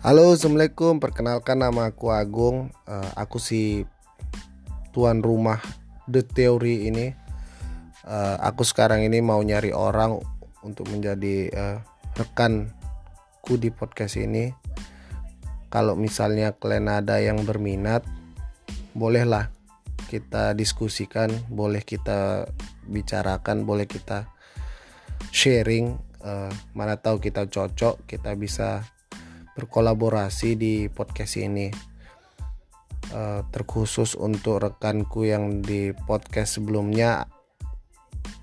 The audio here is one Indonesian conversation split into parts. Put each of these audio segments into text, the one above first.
Halo, assalamualaikum. Perkenalkan nama aku Agung. Uh, aku si tuan rumah The Theory ini. Uh, aku sekarang ini mau nyari orang untuk menjadi uh, rekanku di podcast ini. Kalau misalnya kalian ada yang berminat, bolehlah kita diskusikan, boleh kita bicarakan, boleh kita sharing. Uh, mana tahu kita cocok, kita bisa berkolaborasi di podcast ini. Uh, terkhusus untuk rekanku yang di podcast sebelumnya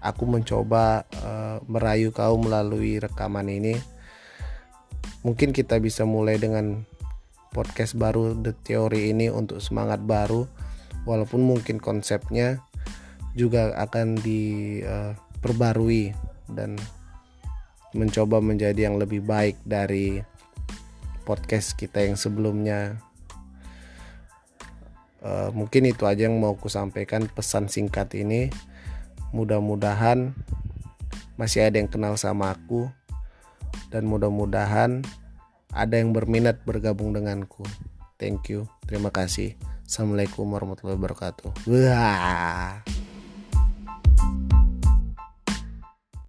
aku mencoba uh, merayu kau melalui rekaman ini. Mungkin kita bisa mulai dengan podcast baru The Theory ini untuk semangat baru. Walaupun mungkin konsepnya juga akan diperbarui uh, dan mencoba menjadi yang lebih baik dari podcast kita yang sebelumnya. Uh, mungkin itu aja yang mau ku sampaikan pesan singkat ini. Mudah-mudahan masih ada yang kenal sama aku. Dan mudah-mudahan ada yang berminat bergabung denganku. Thank you. Terima kasih. Assalamualaikum warahmatullahi wabarakatuh. Wah